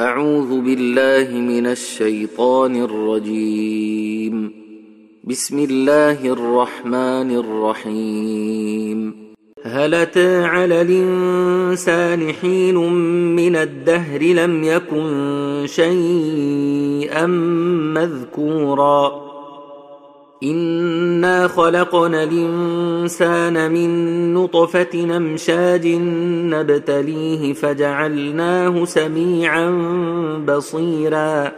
أعوذ بالله من الشيطان الرجيم. بسم الله الرحمن الرحيم. هل أتى على الإنسان حين من الدهر لم يكن شيئا مذكورا؟ إنا خلقنا الإنسان من نطفة نمشاج نبتليه فجعلناه سميعا بصيرا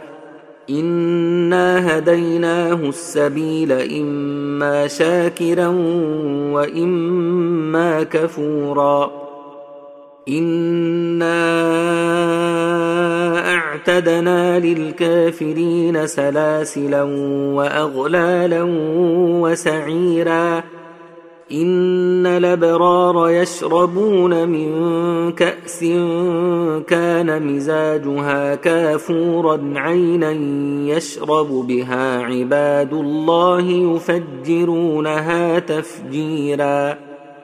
إنا هديناه السبيل إما شاكرا وإما كفورا إنا اعتدنا للكافرين سلاسلا واغلالا وسعيرا ان الابرار يشربون من كاس كان مزاجها كافورا عينا يشرب بها عباد الله يفجرونها تفجيرا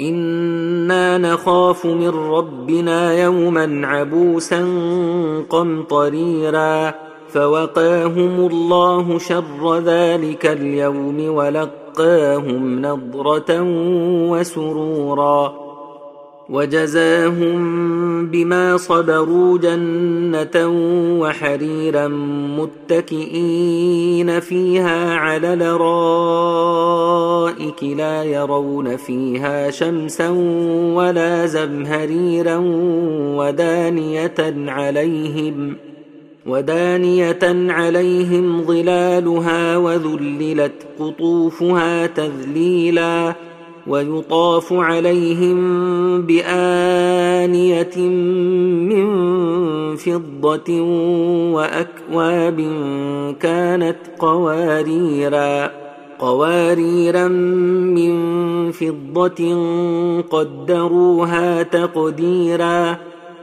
أنا نخاف من ربنا يوما عبوسا قمطريرا فوقاهم الله شر ذلك اليوم ولقاهم نضره وسرورا وجزاهم بما صبروا جنة وحريرا متكئين فيها على الأرائك لا يرون فيها شمسا ولا زمهريرا ودانية عليهم ودانية عليهم ظلالها وذللت قطوفها تذليلاً ويطاف عليهم بآنية من فضة وأكواب كانت قواريرا قواريرا من فضة قدروها تقديرا.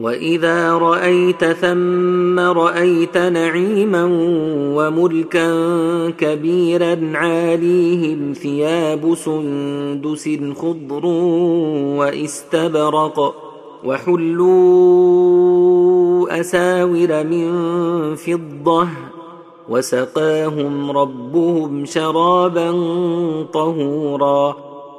واذا رايت ثم رايت نعيما وملكا كبيرا عاليهم ثياب سندس خضر واستبرق وحلوا اساور من فضه وسقاهم ربهم شرابا طهورا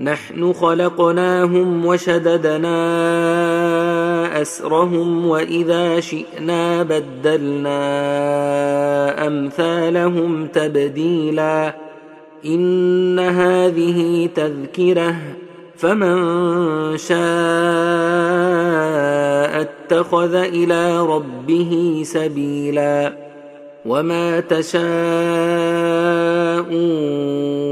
نحن خلقناهم وشددنا أسرهم وإذا شئنا بدلنا أمثالهم تبديلا. إن هذه تذكرة فمن شاء اتخذ إلى ربه سبيلا. وما تشاءون